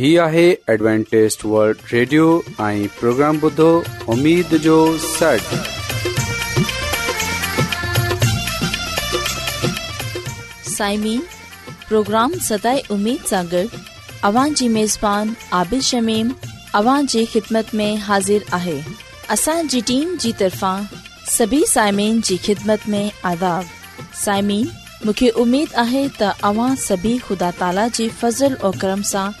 هي آهي ادوانٽيست world radio ۽ programme بدو اميد جو سيٽ سائمين پروگرام سداي اميد ساڳڙ اوان جي ميزبان عادل شميم اوان جي خدمت ۾ حاضر آهي اسان جي ٽيم جي طرفان سڀي سائمين جي خدمت ۾ آداب سائمين مونکي اميد آهي ته اوان سڀي خدا تالا جي فضل ۽ کرم سان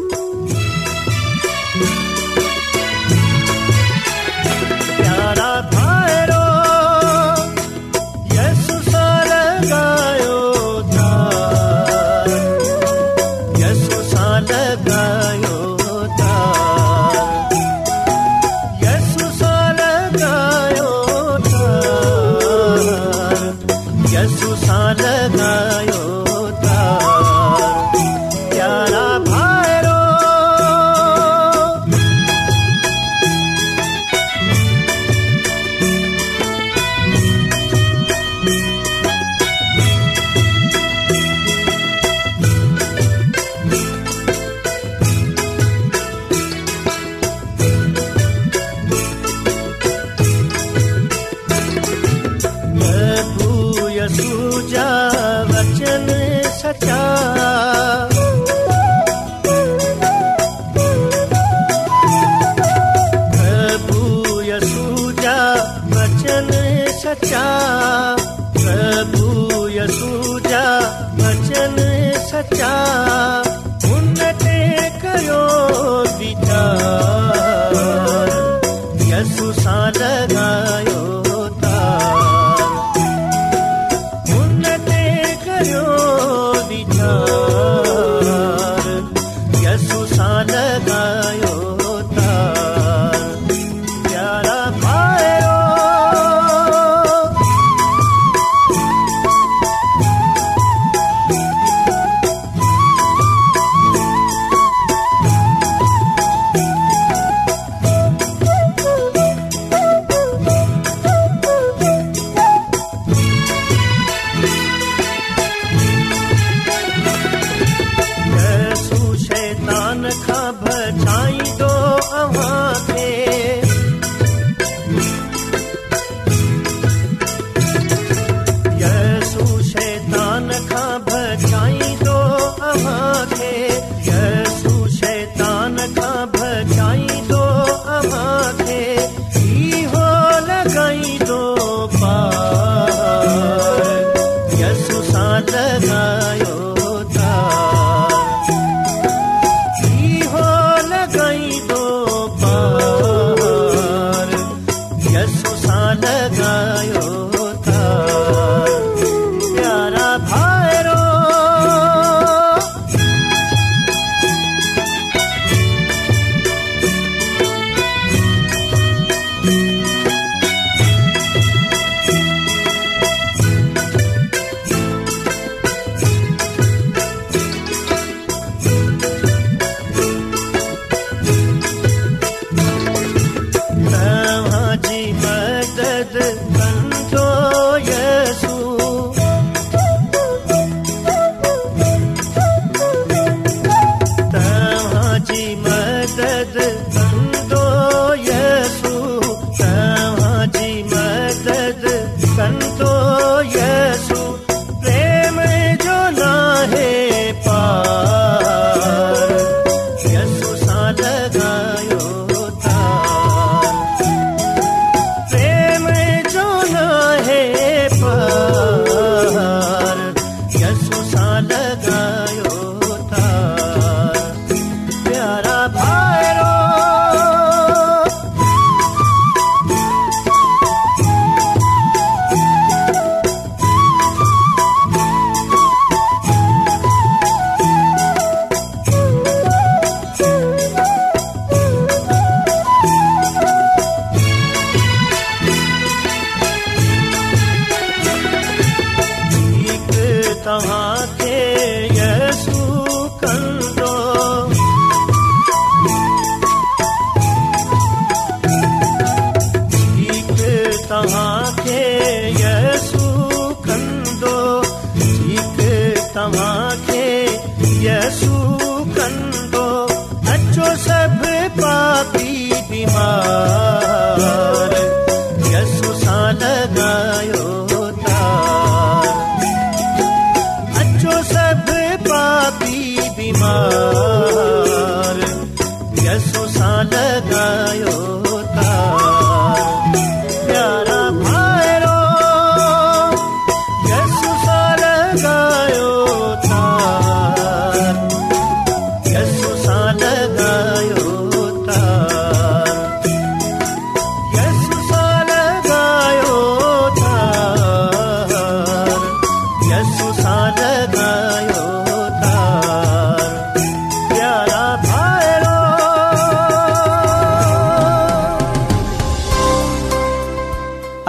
जहाँ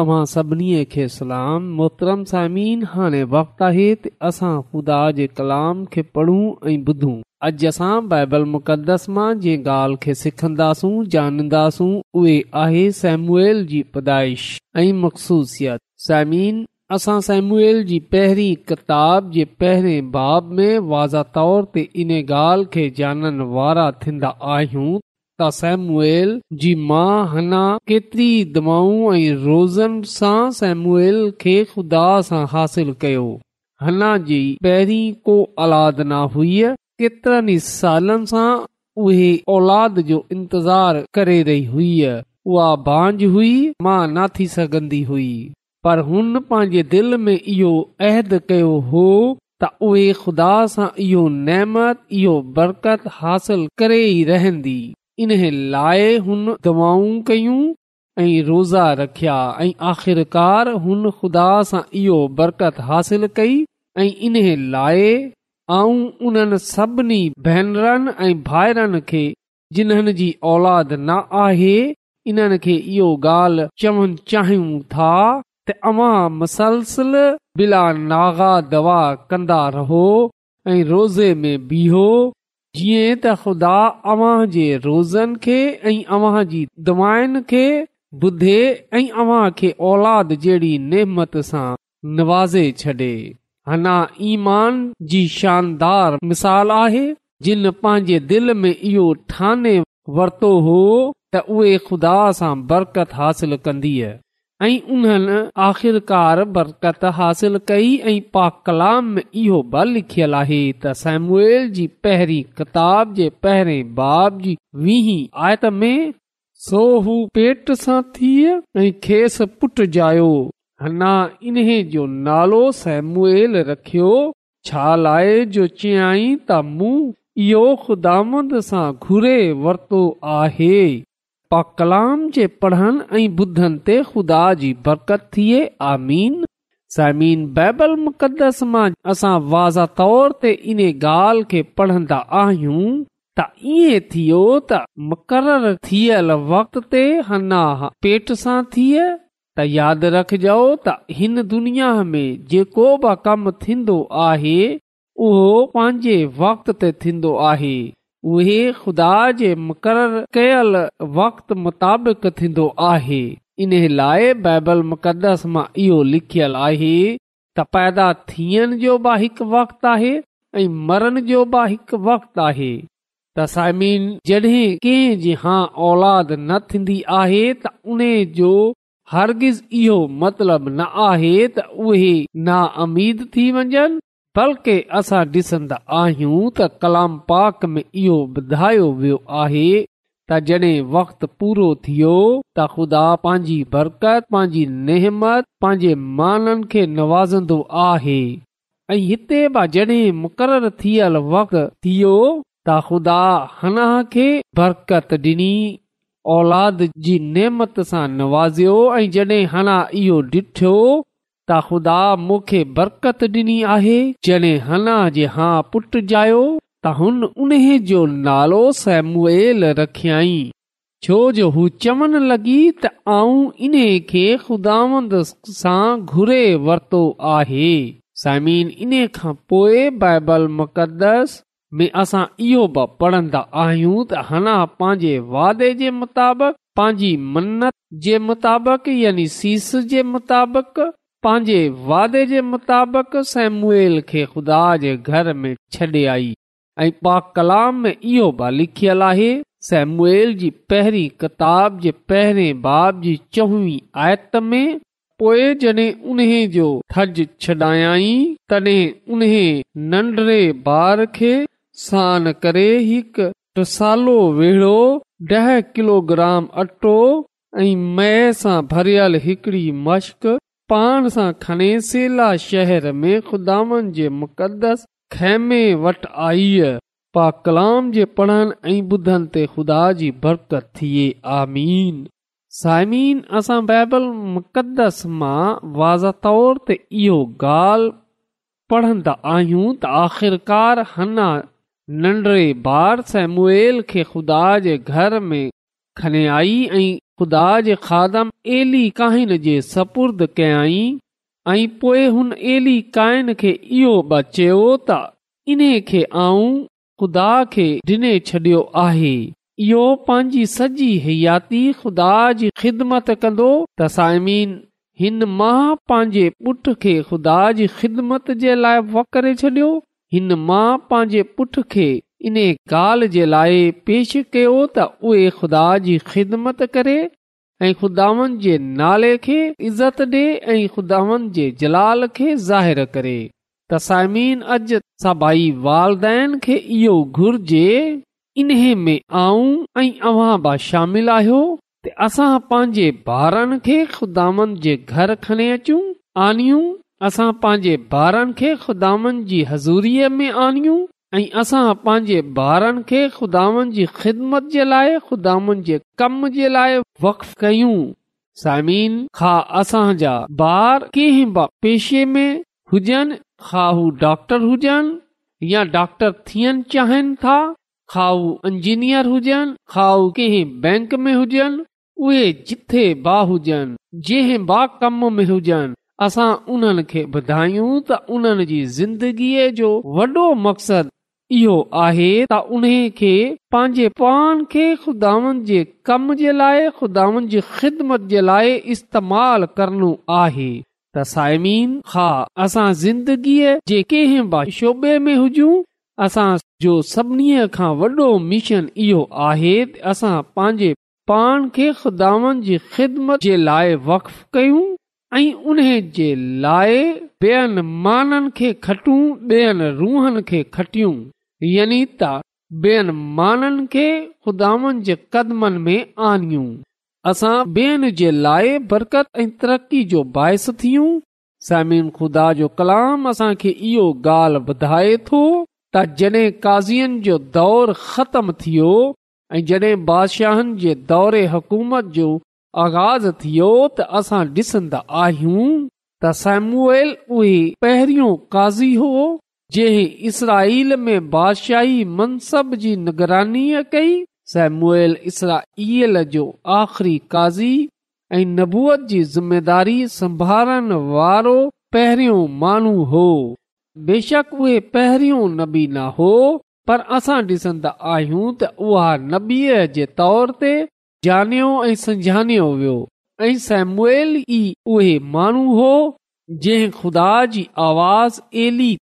अव्हां सभिनी खे सलाम मोहतरम सामिन हाणे वक़्तु आहे त असां ख़ुदा जे कलाम खे पढ़ूं ऐं ॿुधूं अॼु असां बाइबल मुक़द्दस मां जंहिं ॻाल्हि खे सिखंदासूं जानंदासूं उहे आहे सेम्युएल जी पैदाइश ऐं मखसूसियत सालमिन असां सेमूएल जी पहिरीं किताब जे पहिरें बाब में वाज़ा तौर ते इन ॻाल्हि खे ॼाणण वारा थींदा आहियूं त सैमूअल जी माउ हना केतिरी दवाऊं ऐं रोज़नि सां सैमुएल खे खुदा सां हासिल कयो अना जी पहिरीं को औलाद न हुई केतरनि सालनि सां उहे औलाद जो इंतज़ारु करे रही हुई उहा बांझ हुई माउ न थी सघन्दी हुई पर हुन पंहिंजे दिल में इहो अहद कयो हो त उहे खुदा सां इहो नेमत इहो बरकत हासिल करे ई रहंदी इन लाइ हुन दवाऊं कयूं ऐं रोज़ा रखिया ऐं आख़िरकार हुन ख़ुदा सां इहो बरकत हासिल कई ऐं इन लाइ ऐं उन्हनि सभिनी भेनरनि ऐं भाइरनि खे जिन्हनि जी औलाद न आहे इन्हनि खे इहो ॻाल्हि चवणु चाहियूं था तव्हां मसलसल बिला नागा दवा कंदा रहो ऐं रोज़े में बीहो जीअं त ख़ुदा अव्हां जे रोज़नि खे ऐं अव्हां जी दुआनि खे ॿुधे ऐं औलाद जहिड़ी नेमत सां नवाज़े छॾे हना ईमान जी शानदार मिसाल आहे जिन पंहिंजे दिल में इहो ठाने वरितो हो त उहे ख़ुदा सां बरकत हासिल कंदी आहे ऐं उन आख़िरकार बरकत हासिल कई ऐं कलाम में इहो भल आहे त सैमूएल जी पहिरीं किताब जे पहिरें बाब जी वीह आयत में सो हू पेट सां ऐं खेसि पुट जायो हना इन्हे जो नालो सेमुएल रखियो छा लाए जो चयई त मूं इयोामद सां घुरे वरितो आहे कलाम जे पढ़नि ऐं ॿुधनि ते खुदा जी बरकत थिए मुक़सां वाज़ा तौर ते इन ॻाल्हि खे पढ़ंदा आहियूं त ईअं थियो त मुक़र थियल वक़्त ते पेट सां थिए त यादि रखजो त हिन दुनिया में जेको बि कम थींदो आहे उहो पंहिंजे वक़्त ते थींदो आहे उहे खुदा जे मुक़र कयल वक़्त मुताबिक़ थींदो आहे इन लाइ बाइबल मुक़दस मां इहो लिखियल आहे त पैदा थियण जो बि हिकु वक़्तु आहे ऐं मरण जो बि हिकु वक़्तु आहे त साइमीन जॾहिं कंहिं औलाद न थींदी आहे त उन जो हरगिज़ इहो मतिलब न आहे त उहे अमीद थी वञनि बल्कि असां डि॒सन्दा आहियूं त कलाम पाक में इहो ॿुधायो वियो आहे त जॾहिं वक़्तु पूरो थियो त ख़ुदा पंहिंजी बरकत पांजी नेमत पांजे नवाज़ंदो आहे ऐते बि जडहिं मुक़रर थियल वक़्त बरकत डि॒नी औलाद जी नेमत सां नवाज़ियो ऐं जॾहिं इहो डि॒ठो त ख़ुदा मूंखे बरक़त डि॒नी आहे जॾहिं हुन जे हा पुटु जायो त हुन उन जो नालो रखियई छो जो हू चवनि लॻी त आऊं इन खे ख़ुदा वरितो आहे समीन इन्हे खां पोइ बाइबल मुक़द्दस में असां इहो बि पढ़ंदा आहियूं त हुन पंहिंजे वादे जे मुताबिक़ पंहिंजी मन्नत जे मुताबिक़ यानी सीस जे मुताबिक़ पंहिंजे वादे जे मुताबिक़ सेमूल खे ख़ुदा जे घर में छॾे आई ऐं पा कलाम में इहो बि लिखियल आहे सेमूल जी पहिरीं किताब जे पहरे बाब जी चवी आयत में पोएं जॾहिं उन जो थज छॾायई तॾहिं उन नंढड़े ॿार खे सान करे हिकु टसालो वेड़ो ॾह किलोग्राम अटो ऐं मए सां भरियल हिकड़ी मश्क पाण सां सेला शहर में ख़ुदानि जे मुक़दस आई पा खे पढ़नि ऐं ॿुधनि ते ख़ुदा जी बरकत थिए आमीन साइमिन असां बाइबल मुक़दस मां वाज़तौर ते इहो ॻाल्हि पढ़ंदा आहियूं त आख़िरकार नंढड़े ॿार सेमुएल खे ख़ुदा जे घर में खणी आई ऐं ख़ुदा जे सपुर्द कयाई ऐं पोइ हुन अली काइन खे इहो बचियो त इन खे ख़ुदा खे ॾिने छॾियो आहे इहो पंहिंजी सॼी हयाती ख़ुदा जी ख़िदमत कंदो त साइमीन हिन मां पंहिंजे ख़ुदा जी ख़िदमत जे लाइ वक छॾियो हिन मां पंहिंजे पुट खे इन ॻाल्हि जे लाइ पेश कयो त उहे ख़ुदा जी ख़िदमत करे ऐं खुदानि जे नाले खे इज़त डे॒ ऐं खुदा जलाल खे ज़ाहिर करे तसाइमीन अज वालदेन खे इहो घुर्जे इन में आऊं ऐं अव्हां बि शामिल आहियो त असां पंहिंजे ॿारनि खे खुदा जे घर खणी अचूं आनियूं असां पंहिंजे ॿारनि खे खुदा वनि जी हज़ूरीअ में आनियूं असां पांजे ॿारनि खे खुदानि जी ख़िदमत जे लाइ खुदावन जे कम जे लाइ वक्फ कयूं सामीन खा असां जा ॿार कंहिं ब पेशे में हुजनि खा हू डॉक्टर हुजनि या डॉक्टर थियण चाहिनि था खा हू इंजीनियर हुजनि खा हू कंहिं बैंक में हुजनि उहे जिथे बा हुजनि जंहिं बा कम में हुजनि असां उन्हनि खे ॿुधायूं त उन्हनि जी जिंदगीअ जो वॾो मक़सदु इहो आहे त उन खे पंहिंजे पाण खे खुदानि जे कम जे लाइ खुदावन जी ख़िदमत जे लाइ इस्तेमाल करणो आहे त साइमीन हा असां ज़िंदगीअ जे कंहिं शोबे में हुजूं जो सभिनी खां वॾो मिशन इहो आहे असां पंहिंजे पाण खे खुदावन जी ख़िदमत जे लाइ वक्फ कयूं ऐं उन जे लाइ ॿियनि माननि खे खटियूं ॿियनि रूहनि खे खटियूं यता माननि खे खुदा असां ॿियनि जे लाइ बरकत ऐं तरक़ी जो बाहिस थियूं खुदा जो कलाम असांखे इहो ॻाल्हि ॿुधाए थो त जड॒ काज़ियुनि जो दौर ख़तम थियो ऐं जडे॒ बादशाहनि जे दौरे हुकूमत जो आगाज़ थियो त असां डि॒संदा आहियूं त सेमुएल उहे पहिरियों काज़ी हो जंहिं इसराल में बादशाही मनसब जी निगरानी कई सेमुएल इसरा आख़िरी काज़ी ऐं नबूअ जी ज़िम्मेदारी संभालण वारो पहिरियों माण्हू हो बेशक उहे पहिरियों नबी न हो पर असां डि॒सन्दा आहियूं त उहा नबीअ जे तोर ते जानयो ऐं सो ऐं सेमुएल ई उहे माण्हू हो जंहिं खुदा जी आवाज़ी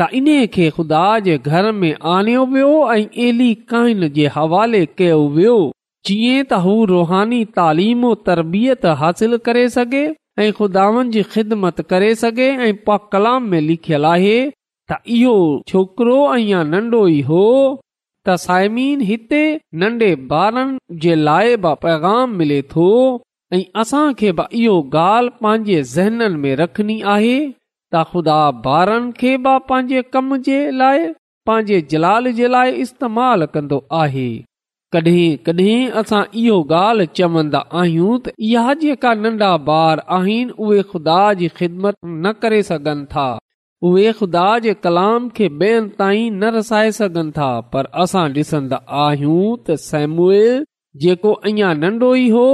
त इन खे खुदा जे घर में आणियो वियो ऐं अहिड़ी कहिन जे हवाले कयो वियो चीअं त हू रुहानी तरबियत हासिल करे सघे ऐं खुदावनि जी ख़िदमत करे सघे ऐं प कलाम में लिखियलु आहे त इहो छोकिरो ऐं ई हो त साइमीन हिते नंढे ॿारनि जे लाइ बि पैगाम मिले थो ऐं असां खे बि इहो ज़हननि में रखणी आहे त ख़ुदा ॿारनि खे बि पंहिंजे कम जे लाइ पंहिंजे जलाल जे लाइ इस्तेमाल कंदो आहे कॾहिं कॾहिं असां इहो ॻाल्हि चवंदा आहियूं त इहा जेका नढा ॿार आहिनि उहे ख़ुदा जी ख़िदमत कलाम खे ॿियनि ताईं न रसाए सघनि था पर असां डि॒संदा आहियूं त सेम जेको अञा नंढो ई हो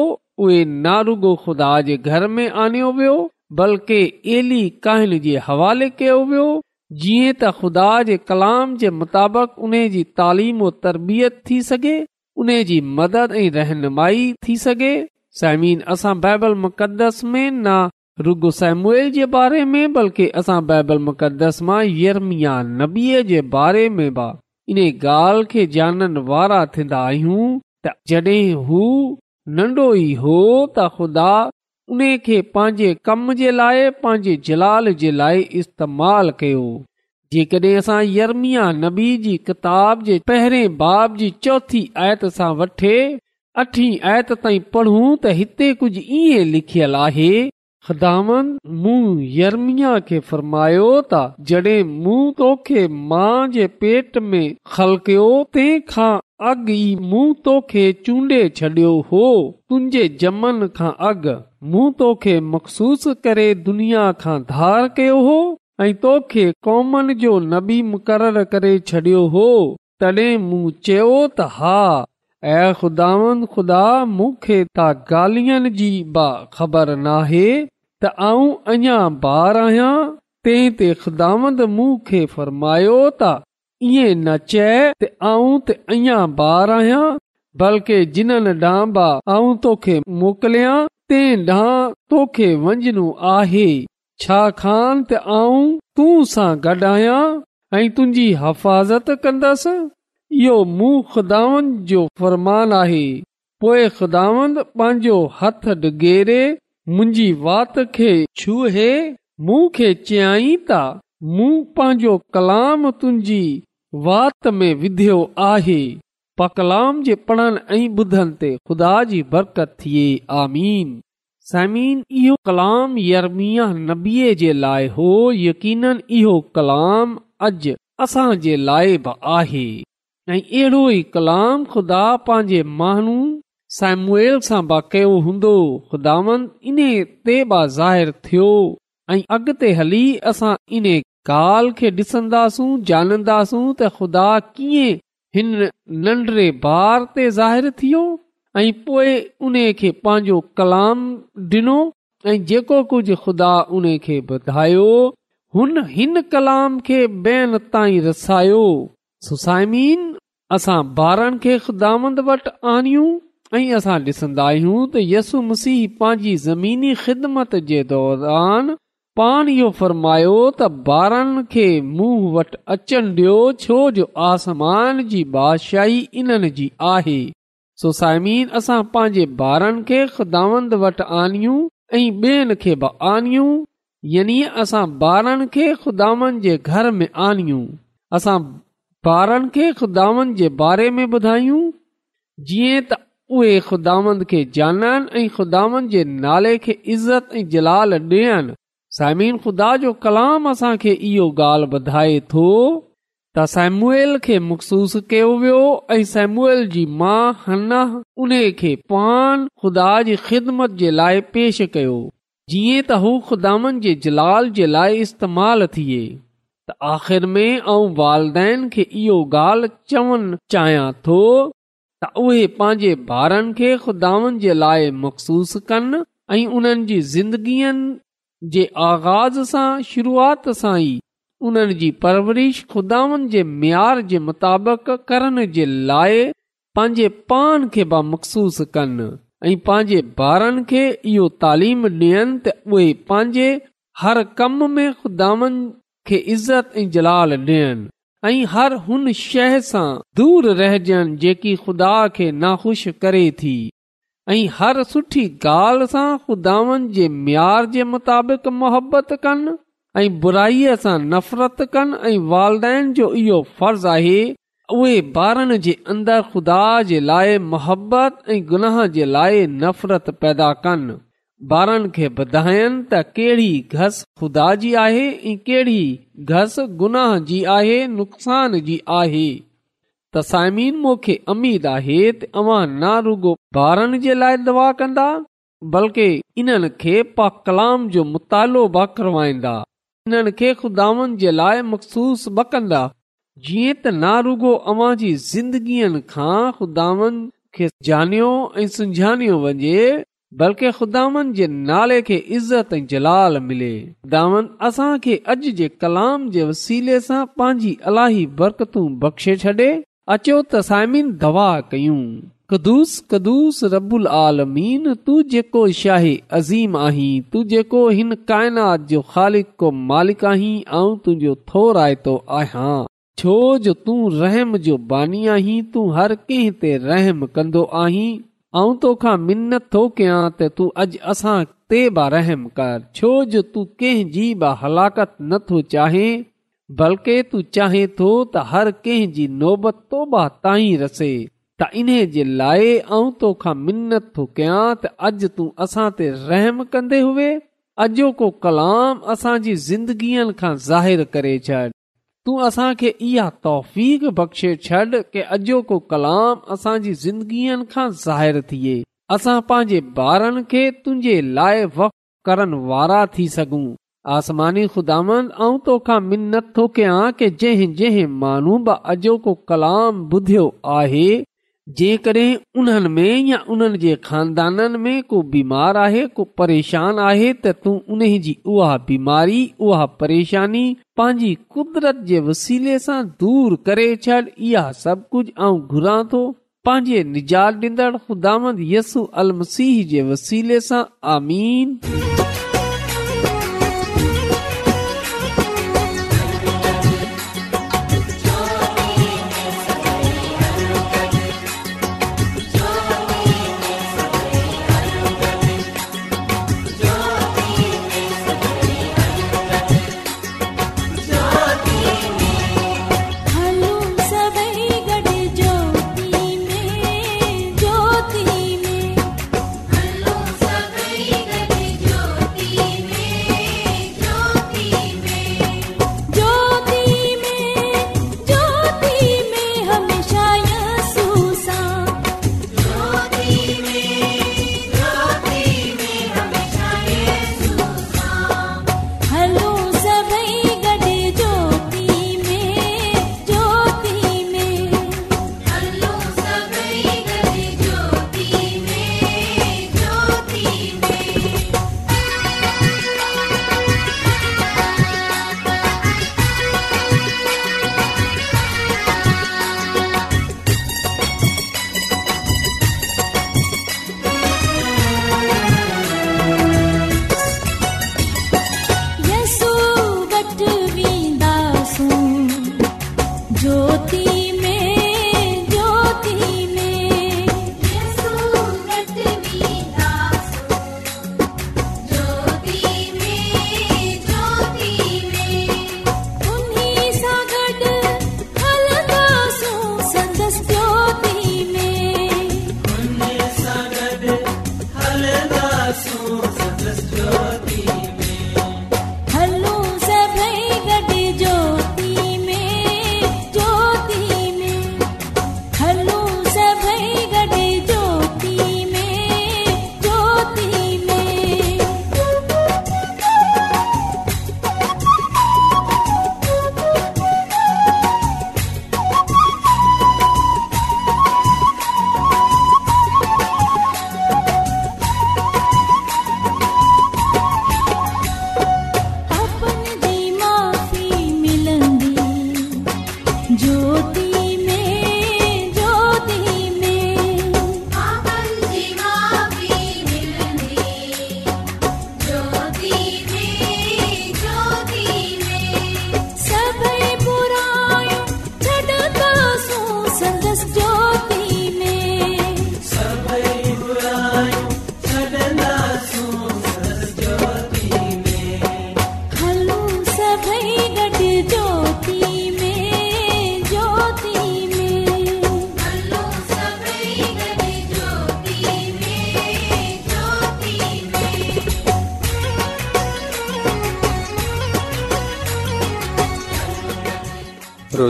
उहे नारुगो ख़ुदा जे घर में आन्यो वियो बल्कि एली कहल अहिड़ी हवाले कयो वियो जीअं त ख़ुदा जे कलाम जे मुताबिक़ उन जी तालीम तरबियत थी सघे उन जी मदद ऐं रहनुमाई थी सघे समीन असां बाइबल में न रुगो रुगुस जे बारे में बल्कि असां बाइबल मुक़दस मां यरमिया नबीअ जे बारे में बि इन ॻाल्हि खे ॼाणनि वारा थींदा आहियूं त जॾहिं हू नन्ढो ई हो त ख़ुदा उन खे पंहिंजे कम जे लाइ पंहिंजे जलाल जे लाइ इस्तेमालु कयो यर्मिया नबी जी किताब जे पहिरें बाब जी चौथी आयत सां वठे अठी आयत ताईं पढ़ूं त हिते कुझु ईअं लिखियल आहे यर्मिया खे फरमायो त जॾहिं मूं तोखे माउ जे पेट में खलकियो तंहिं खां अॻु ई मूं तोखे चूंडे॒ छॾियो हो तुंहिंजे जमन खां अॻु मूं तोखे मखसूस करे दुनिया खां धार कयो हो ऐं तोखे कौमन जो नबी मुक़रर करे छडि॒यो हो तॾहिं मूं चयो त हा ऐ ख़ुदावन ख़ुदा मूंखे त गालियनि जी बा ख़बर नाहे त आऊं अञा ॿार आहियां ते ख़ुदावंद मूं खे फरमायो یہ इएं न चए त आऊं त अञा ॿार आहियां बल्कि जिन्हनि डांबा आउं तोखे मोकिलियां तंहिं ॾांहुं तोखे वञणो आहे छा खान त आऊं तूं सां गॾु आहियां ऐं तुंहिंजी कंदसि इहो मूं ख़ुदांद जो फ़रमान आहे पोइ ख़ुदांद पंहिंजो हथ डिगेरे मुंहिंजी वात खे छुहे चयाई त मूं पंहिंजो कलाम तुंहिंजी वात में विधियो आहे कलाम ते ख़ुदा जी बरकत थिए आमीन समीन इहो कलाम यर्मिया नबीअ जे लाइ हो यकीन इहो कलाम अॼु असां जे लाइ बि आहे ऐं अहिड़ो ई कलाम खुदा पंहिंजे माण्हू ऐं अॻिते हली असां खे ॾिसंदासूं ॼाणंदासूं ख़ुदा कीअं हिन नंढड़े बार ते उन खे पंहिंजो कलाम ॾिनो जेको कुझु ख़ुदा खे ॿधायो रसायो सुसाइमीन असां ॿारनि खे ख़ुदांद वटि आणियूं ऐं असां ॾिसंदा आहियूं त यसु मसीह पंहिंजी ज़मीनी ख़िदमत जे दौरान पाण इहो फ़र्मायो त ॿारनि खे मूं वटि अचणु ॾियो छो जो आसमान जी बादशाही इन्हनि जी आहे सोसाइमीन असां पंहिंजे ॿारनि खे खुदावंद वटि आनियूं ऐं ॿियनि खे बि आनियूं यानी असां ॿारनि खे खुदावन जे घर में आनियूं असां ॿारनि खे खुदावन जे बारे में ॿुधायूं जीअं त उहे ख़ुदान खे जाननि ऐं ख़ुदा इज़त ऐं जलाल ॾियनि खुदा जो कलाम असांखे इहो ॻाल्हि ॿुधाए थो त सैमूअल खे मखसूस कयो वियो ऐं सेमूअल जी माउ हना उन खे पान ख़ुदा जी ख़िदमत जे लाइ पेश कयो जीअं त हू ख़ुदान जे जलाल जे लाइ इस्तेमाल थिए त आख़िर में ऐं वालदेन खे इहो ॻाल्हि चवणु चाहियां थो त उहे पंहिंजे ॿारनि खे खुदानि जे लाइ मखसूस कनि ऐं उन्हनि जी ज़िंदगीअ जे आगाज़ सां शुरूआति सां ई उन्हनि जी परवरिश खुदावनि जे मयार जे मुताबिक़ करण जे लाइ पंहिंजे पान खे बि मखसूस कनि ऐं पंहिंजे ॿारनि खे इहो तालीम ॾियनि त उहे हर कम में खुदानि खे इज़त ऐं जलाल ॾियनि ऐं हर हुन शइ सां दूर रहिजनि जेकी ख़ुदा खे नाख़ुश करे थी ऐं हर सुठी ॻाल्हि सां खुदाउनि जे म्यार जे मुताबिक़ मोहबत कनि ऐं बुराईअ सां नफ़रतु कनि ऐं जो इहो फर्ज़ आहे उहे ॿारनि जे अंदरि ख़ुदा जे लाइ मोहबत ऐं गुनाह जे लाइ नफ़रत पैदा कनि ॿार खे ॿधाइनि त कहिड़ी घस खुदा जी आहे ऐं कहिड़ी घस गुनाह जी आहे नुक़सान जी आहे त अमीद आहे अवां ना रुगो ॿारनि दवा कंदा बल्कि इन्हनि खे पा कलाम जो मुतालो बि करवाइंदा इन्हनि खे खुदावनि जे लाइ मखसूस बि कंदा जीअं त ना रुगो अव्हां जी ज़िंदगियुनि खां ख़ुदावनि खे जानियो ऐं सुञाणियो वञे बल्कि जलाल मिले कलामी बर बख़्शे छॾे अचो दवा कयूं कदुस कदुस रबुल आलमीन तू जेको शाही अज़ीम आहीं तू जेको हिन काइनात जो ख़ालिक़ मालिक आहीं ऐं तुंहिंजो थोरो छो जो बानी आहीं तू हर कंहिं ते रहम कंदो आहीं ऐं तोखा मिनत थो कयां त तूं अॼु असां ते बि रहम कर छो जो तूं कंहिंजी बि हलाकत न थो चाहे बल्कि तूं चाहे थो त हर कंहिंजी तोबा ताईं रसे त इन्हे जे लाइ ऐं तोखां मिनत थो कयां त अॼु तूं असां ते रहम कंदे हुए अॼोको कलाम असांजी ज़िंदगीअ खां ज़ाहिरु करे छॾ तूं असांखे इहा तौफ़ बख़्शे छॾ के अॼो को कलाम असांजी ज़िंदगीअ खां ज़ाहिरु थिए असां पंहिंजे ॿारनि खे तुंहिंजे लाइ वक करण वारा थी सघूं आसमानी ख़ुदानि ऐं तोखा मिनत थो कयां की जंहिं जंहिं मानू बि अॼोको कलाम ॿुधियो आहे जेकॾहिं उन्हनि में या उन्हनि जे खानदाननि में को बीमार आहे को परेशान आहे त तूं उन जी उहा बीमारी उहा परेशानी पंहिंजी कुदरत जे वसीले सां दूर करे छॾ इहा सभु कुझु ऐं घुरां थो पंहिंजे निजात ॾींदड़ ख़ुदा यसू अलमसीह जे वसीले सां आमीन